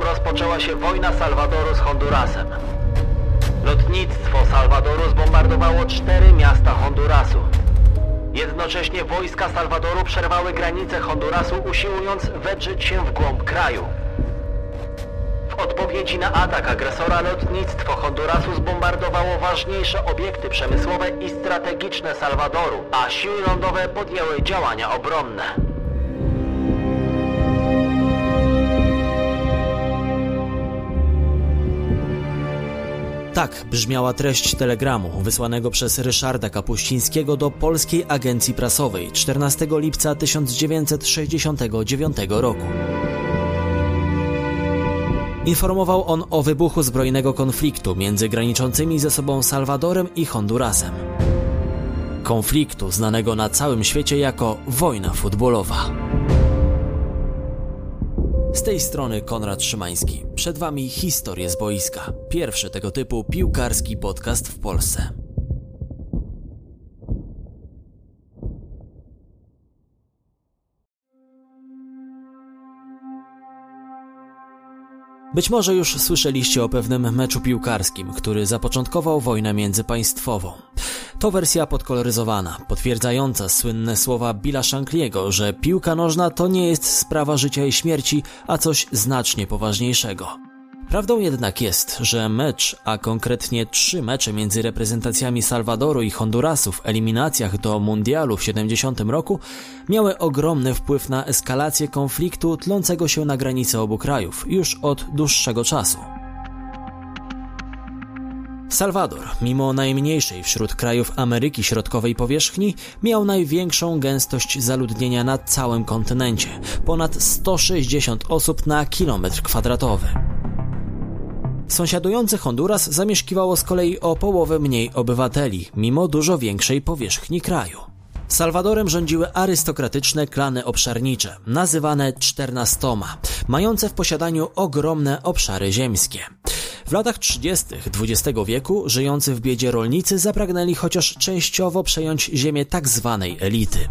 rozpoczęła się wojna Salwadoru z Hondurasem. Lotnictwo Salwadoru zbombardowało cztery miasta Hondurasu. Jednocześnie wojska Salwadoru przerwały granice Hondurasu, usiłując wedrzeć się w głąb kraju. W odpowiedzi na atak agresora lotnictwo Hondurasu zbombardowało ważniejsze obiekty przemysłowe i strategiczne Salwadoru, a siły lądowe podjęły działania obronne. Tak brzmiała treść telegramu wysłanego przez Ryszarda Kapuścińskiego do Polskiej Agencji Prasowej 14 lipca 1969 roku. Informował on o wybuchu zbrojnego konfliktu między graniczącymi ze sobą Salwadorem i Hondurasem. Konfliktu znanego na całym świecie jako wojna futbolowa. Z tej strony Konrad Szymański. Przed Wami historie z boiska. Pierwszy tego typu piłkarski podcast w Polsce. Być może już słyszeliście o pewnym meczu piłkarskim, który zapoczątkował wojnę międzypaństwową. To wersja podkoloryzowana, potwierdzająca słynne słowa Billa Shankliego, że piłka nożna to nie jest sprawa życia i śmierci, a coś znacznie poważniejszego. Prawdą jednak jest, że mecz, a konkretnie trzy mecze między reprezentacjami Salwadoru i Hondurasu w eliminacjach do Mundialu w 70 roku miały ogromny wpływ na eskalację konfliktu tlącego się na granicy obu krajów już od dłuższego czasu. Salwador, mimo najmniejszej wśród krajów Ameryki Środkowej powierzchni, miał największą gęstość zaludnienia na całym kontynencie ponad 160 osób na kilometr kwadratowy. Sąsiadujący Honduras zamieszkiwało z kolei o połowę mniej obywateli, mimo dużo większej powierzchni kraju. Salwadorem rządziły arystokratyczne klany obszarnicze, nazywane czternastoma, mające w posiadaniu ogromne obszary ziemskie. W latach 30. XX wieku żyjący w biedzie rolnicy zapragnęli chociaż częściowo przejąć ziemię tak zwanej elity.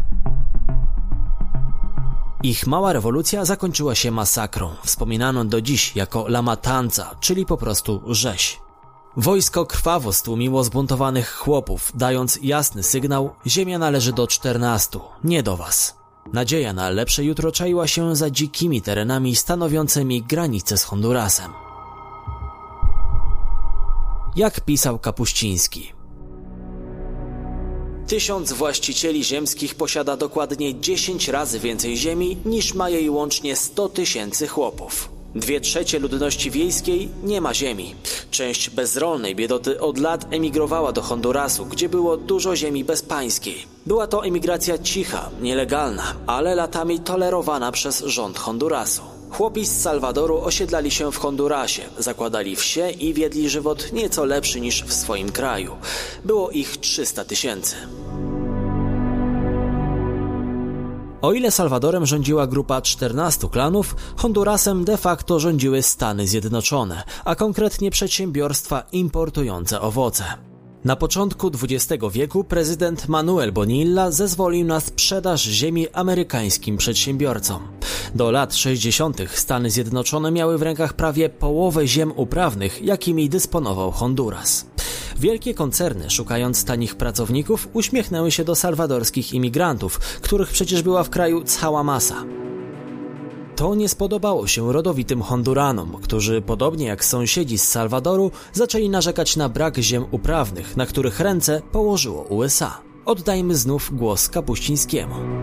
Ich mała rewolucja zakończyła się masakrą, wspominaną do dziś jako La Matanza, czyli po prostu rzeź. Wojsko krwawo stłumiło zbuntowanych chłopów, dając jasny sygnał: Ziemia należy do czternastu, nie do was. Nadzieja na lepsze jutro czaiła się za dzikimi terenami stanowiącymi granicę z Hondurasem. Jak pisał Kapuściński, Tysiąc właścicieli ziemskich posiada dokładnie 10 razy więcej ziemi niż ma jej łącznie 100 tysięcy chłopów. Dwie trzecie ludności wiejskiej nie ma ziemi. Część bezrolnej biedoty od lat emigrowała do Hondurasu, gdzie było dużo ziemi bezpańskiej. Była to emigracja cicha, nielegalna, ale latami tolerowana przez rząd Hondurasu. Chłopi z Salwadoru osiedlali się w Hondurasie, zakładali wsie i wiedli żywot nieco lepszy niż w swoim kraju. Było ich 300 tysięcy. O ile Salwadorem rządziła grupa 14 klanów, Hondurasem de facto rządziły Stany Zjednoczone, a konkretnie przedsiębiorstwa importujące owoce. Na początku XX wieku prezydent Manuel Bonilla zezwolił na sprzedaż ziemi amerykańskim przedsiębiorcom. Do lat 60. Stany Zjednoczone miały w rękach prawie połowę ziem uprawnych, jakimi dysponował Honduras. Wielkie koncerny, szukając tanich pracowników, uśmiechnęły się do salwadorskich imigrantów, których przecież była w kraju cała masa. To nie spodobało się rodowitym Honduranom, którzy, podobnie jak sąsiedzi z Salwadoru, zaczęli narzekać na brak ziem uprawnych, na których ręce położyło USA. Oddajmy znów głos Kapuścińskiemu.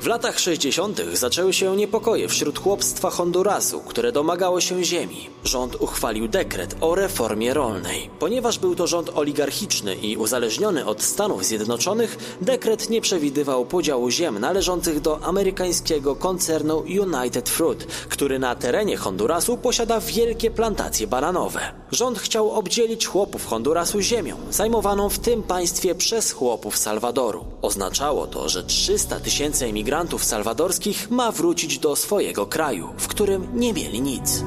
W latach 60. zaczęły się niepokoje wśród chłopstwa Hondurasu, które domagało się ziemi. Rząd uchwalił dekret o reformie rolnej. Ponieważ był to rząd oligarchiczny i uzależniony od Stanów Zjednoczonych, dekret nie przewidywał podziału ziem należących do amerykańskiego koncernu United Fruit, który na terenie Hondurasu posiada wielkie plantacje bananowe. Rząd chciał obdzielić chłopów Hondurasu ziemią, zajmowaną w tym państwie przez chłopów Salwadoru. Oznaczało to, że 300 tysięcy emigrantów imigrantów salwadorskich ma wrócić do swojego kraju, w którym nie mieli nic.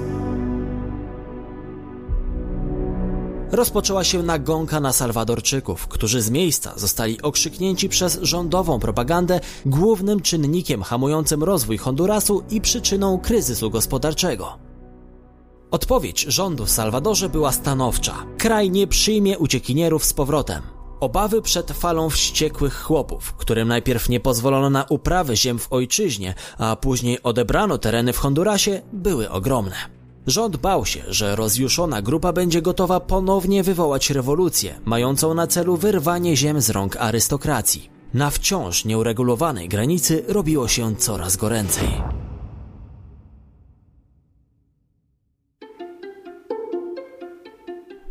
Rozpoczęła się nagonka na Salwadorczyków, którzy z miejsca zostali okrzyknięci przez rządową propagandę głównym czynnikiem hamującym rozwój Hondurasu i przyczyną kryzysu gospodarczego. Odpowiedź rządu w Salwadorze była stanowcza. Kraj nie przyjmie uciekinierów z powrotem. Obawy przed falą wściekłych chłopów, którym najpierw nie pozwolono na uprawę ziem w ojczyźnie, a później odebrano tereny w Hondurasie, były ogromne. Rząd bał się, że rozjuszona grupa będzie gotowa ponownie wywołać rewolucję, mającą na celu wyrwanie ziem z rąk arystokracji. Na wciąż nieuregulowanej granicy robiło się coraz goręcej.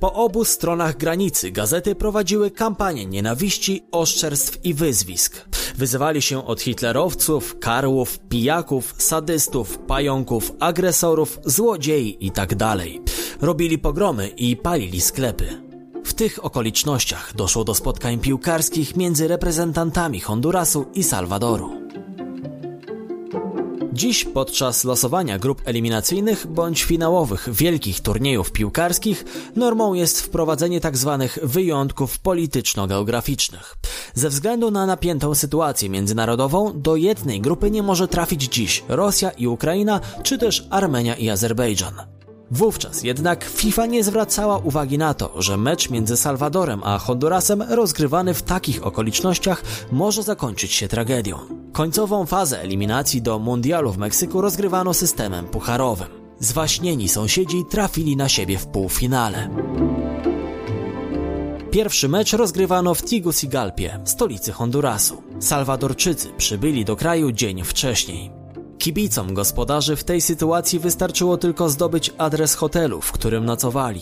Po obu stronach granicy gazety prowadziły kampanię nienawiści, oszczerstw i wyzwisk. Wyzywali się od hitlerowców, karłów, pijaków, sadystów, pająków, agresorów, złodziei itd. Robili pogromy i palili sklepy. W tych okolicznościach doszło do spotkań piłkarskich między reprezentantami Hondurasu i Salwadoru. Dziś podczas losowania grup eliminacyjnych bądź finałowych wielkich turniejów piłkarskich normą jest wprowadzenie tzw. Tak wyjątków polityczno-geograficznych. Ze względu na napiętą sytuację międzynarodową do jednej grupy nie może trafić dziś Rosja i Ukraina, czy też Armenia i Azerbejdżan. Wówczas jednak FIFA nie zwracała uwagi na to, że mecz między Salwadorem a Hondurasem rozgrywany w takich okolicznościach może zakończyć się tragedią. Końcową fazę eliminacji do mundialu w Meksyku rozgrywano systemem pucharowym. Zwaśnieni sąsiedzi trafili na siebie w półfinale. Pierwszy mecz rozgrywano w Tegucigalpie, stolicy Hondurasu. Salwadorczycy przybyli do kraju dzień wcześniej. Kibicom gospodarzy w tej sytuacji wystarczyło tylko zdobyć adres hotelu, w którym nocowali.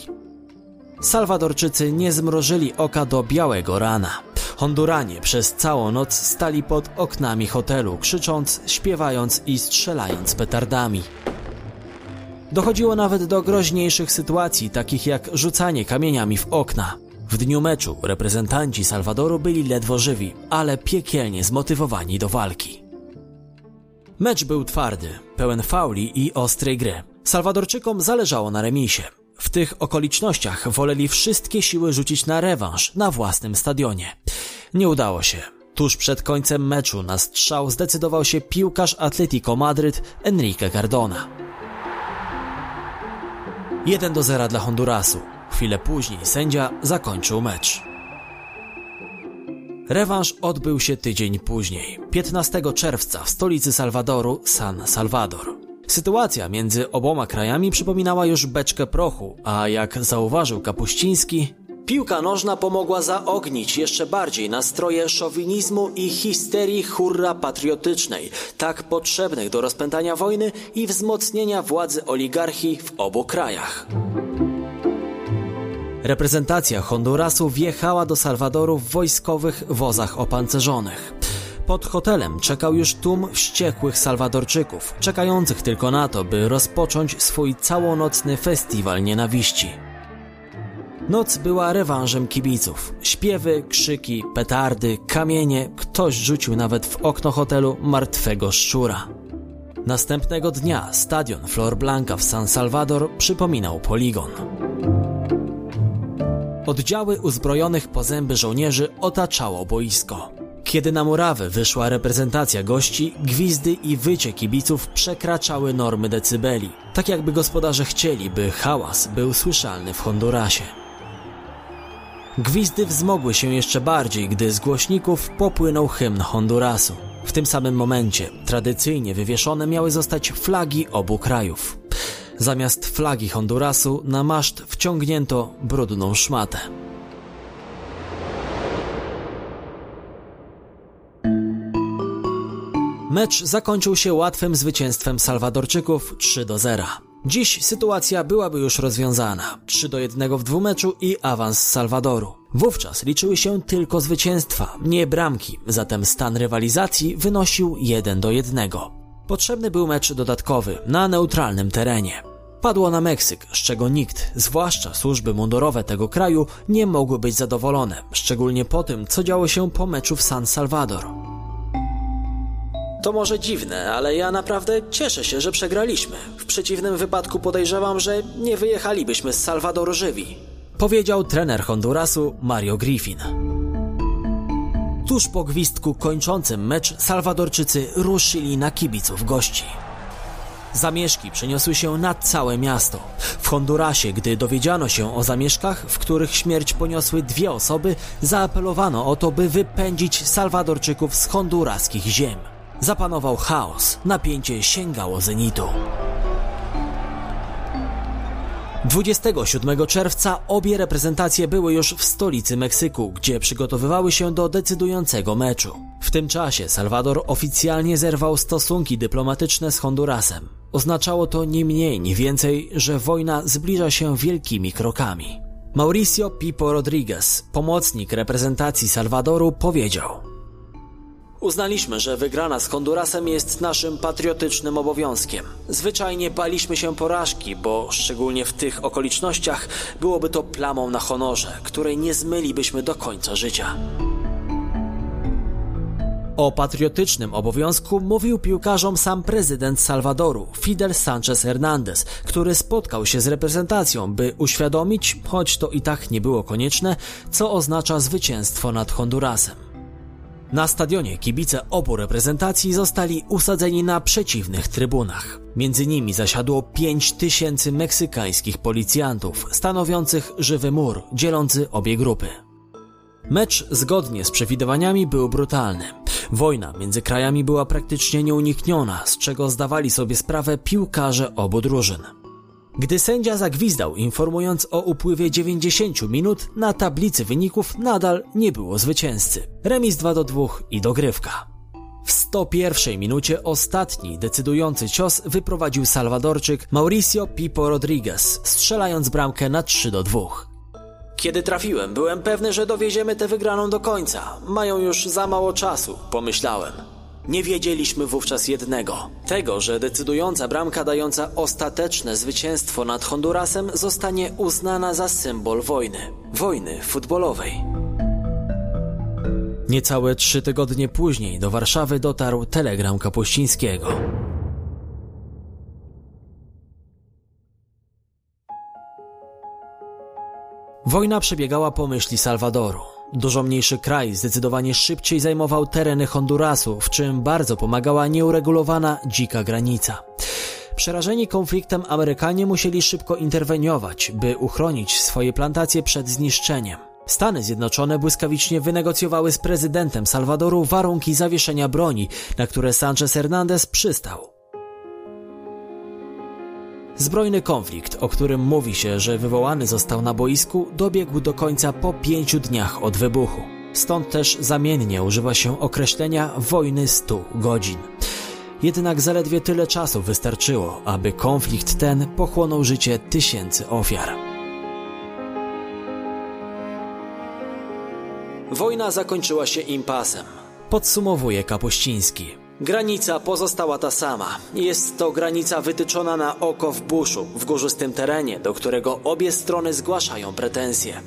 Salwadorczycy nie zmrożyli oka do białego rana. Honduranie przez całą noc stali pod oknami hotelu, krzycząc, śpiewając i strzelając petardami. Dochodziło nawet do groźniejszych sytuacji, takich jak rzucanie kamieniami w okna. W dniu meczu reprezentanci Salwadoru byli ledwo żywi, ale piekielnie zmotywowani do walki. Mecz był twardy, pełen fauli i ostrej gry. Salwadorczykom zależało na remisie. W tych okolicznościach woleli wszystkie siły rzucić na rewanż na własnym stadionie. Nie udało się. Tuż przed końcem meczu na strzał zdecydował się piłkarz Atletico Madryt Enrique Cardona. 1 do 0 dla Hondurasu. Chwilę później sędzia zakończył mecz. Rewanż odbył się tydzień później, 15 czerwca w stolicy Salwadoru, San Salvador. Sytuacja między oboma krajami przypominała już beczkę prochu, a jak zauważył Kapuściński, piłka nożna pomogła zaognić jeszcze bardziej nastroje szowinizmu i histerii hurra patriotycznej, tak potrzebnych do rozpętania wojny i wzmocnienia władzy oligarchii w obu krajach. Reprezentacja Hondurasu wjechała do Salwadoru w wojskowych wozach opancerzonych. Pod hotelem czekał już tłum wściekłych Salwadorczyków, czekających tylko na to, by rozpocząć swój całonocny festiwal nienawiści. Noc była rewanżem kibiców. Śpiewy, krzyki, petardy, kamienie, ktoś rzucił nawet w okno hotelu martwego szczura. Następnego dnia stadion Flor Blanca w San Salvador przypominał poligon. Oddziały uzbrojonych po zęby żołnierzy otaczało boisko. Kiedy na murawę wyszła reprezentacja gości, gwizdy i wycie kibiców przekraczały normy decybeli, tak jakby gospodarze chcieli, by hałas był słyszalny w Hondurasie. Gwizdy wzmogły się jeszcze bardziej, gdy z głośników popłynął hymn Hondurasu. W tym samym momencie tradycyjnie wywieszone miały zostać flagi obu krajów. Zamiast flagi Hondurasu na maszt wciągnięto brudną szmatę. Mecz zakończył się łatwym zwycięstwem Salwadorczyków 3 do 0. Dziś sytuacja byłaby już rozwiązana. 3 do 1 w dwumeczu i awans Salwadoru. Wówczas liczyły się tylko zwycięstwa, nie bramki, zatem stan rywalizacji wynosił 1 do 1. Potrzebny był mecz dodatkowy na neutralnym terenie. Padło na Meksyk, z czego nikt, zwłaszcza służby mundurowe tego kraju, nie mogły być zadowolone, szczególnie po tym, co działo się po meczu w San Salvador. To może dziwne, ale ja naprawdę cieszę się, że przegraliśmy. W przeciwnym wypadku podejrzewam, że nie wyjechalibyśmy z Salwadoru żywi. Powiedział trener Hondurasu Mario Griffin. Tuż po gwizdku kończącym mecz Salwadorczycy ruszyli na kibiców gości. Zamieszki przeniosły się na całe miasto. W Hondurasie, gdy dowiedziano się o zamieszkach, w których śmierć poniosły dwie osoby, zaapelowano o to, by wypędzić Salwadorczyków z honduraskich ziem. Zapanował chaos, napięcie sięgało zenitu. 27 czerwca obie reprezentacje były już w stolicy Meksyku, gdzie przygotowywały się do decydującego meczu. W tym czasie Salwador oficjalnie zerwał stosunki dyplomatyczne z Hondurasem. Oznaczało to ni mniej, ni więcej, że wojna zbliża się wielkimi krokami. Mauricio Pipo Rodriguez, pomocnik reprezentacji Salwadoru, powiedział: Uznaliśmy, że wygrana z Hondurasem jest naszym patriotycznym obowiązkiem. Zwyczajnie baliśmy się porażki, bo szczególnie w tych okolicznościach byłoby to plamą na honorze, której nie zmylibyśmy do końca życia. O patriotycznym obowiązku mówił piłkarzom sam prezydent Salwadoru, Fidel Sanchez Hernández, który spotkał się z reprezentacją, by uświadomić, choć to i tak nie było konieczne, co oznacza zwycięstwo nad Hondurasem. Na stadionie kibice obu reprezentacji zostali usadzeni na przeciwnych trybunach. Między nimi zasiadło 5 tysięcy meksykańskich policjantów, stanowiących żywy mur, dzielący obie grupy. Mecz zgodnie z przewidywaniami był brutalny. Wojna między krajami była praktycznie nieunikniona, z czego zdawali sobie sprawę piłkarze obu drużyn. Gdy sędzia zagwizdał, informując o upływie 90 minut, na tablicy wyników nadal nie było zwycięzcy. Remis 2 do 2 i dogrywka. W 101 minucie ostatni decydujący cios wyprowadził Salwadorczyk Mauricio Pipo Rodriguez, strzelając bramkę na 3 do 2. Kiedy trafiłem, byłem pewny, że dowieziemy tę wygraną do końca. Mają już za mało czasu, pomyślałem. Nie wiedzieliśmy wówczas jednego: tego, że decydująca bramka dająca ostateczne zwycięstwo nad Hondurasem zostanie uznana za symbol wojny wojny futbolowej. Niecałe trzy tygodnie później do Warszawy dotarł telegram Kapuścińskiego. Wojna przebiegała po myśli Salwadoru. Dużo mniejszy kraj zdecydowanie szybciej zajmował tereny Hondurasu, w czym bardzo pomagała nieuregulowana, dzika granica. Przerażeni konfliktem Amerykanie musieli szybko interweniować, by uchronić swoje plantacje przed zniszczeniem. Stany Zjednoczone błyskawicznie wynegocjowały z prezydentem Salwadoru warunki zawieszenia broni, na które Sanchez Hernandez przystał. Zbrojny konflikt, o którym mówi się, że wywołany został na boisku, dobiegł do końca po pięciu dniach od wybuchu. Stąd też zamiennie używa się określenia wojny 100 godzin. Jednak zaledwie tyle czasu wystarczyło, aby konflikt ten pochłonął życie tysięcy ofiar. Wojna zakończyła się impasem. Podsumowuje Kapuściński. Granica pozostała ta sama. Jest to granica wytyczona na oko w buszu, w górzystym terenie, do którego obie strony zgłaszają pretensje.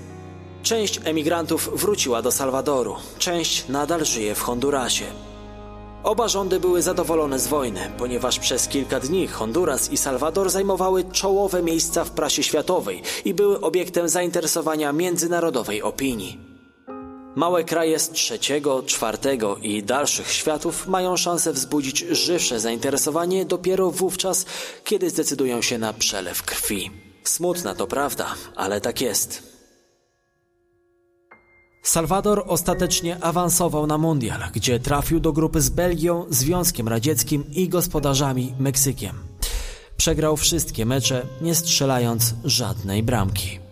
Część emigrantów wróciła do Salwadoru, część nadal żyje w Hondurasie. Oba rządy były zadowolone z wojny, ponieważ przez kilka dni Honduras i Salwador zajmowały czołowe miejsca w prasie światowej i były obiektem zainteresowania międzynarodowej opinii. Małe kraje z trzeciego, czwartego i dalszych światów mają szansę wzbudzić żywsze zainteresowanie dopiero wówczas, kiedy zdecydują się na przelew krwi. Smutna to prawda, ale tak jest. Salwador ostatecznie awansował na mundial, gdzie trafił do grupy z Belgią, Związkiem Radzieckim i gospodarzami Meksykiem. Przegrał wszystkie mecze, nie strzelając żadnej bramki.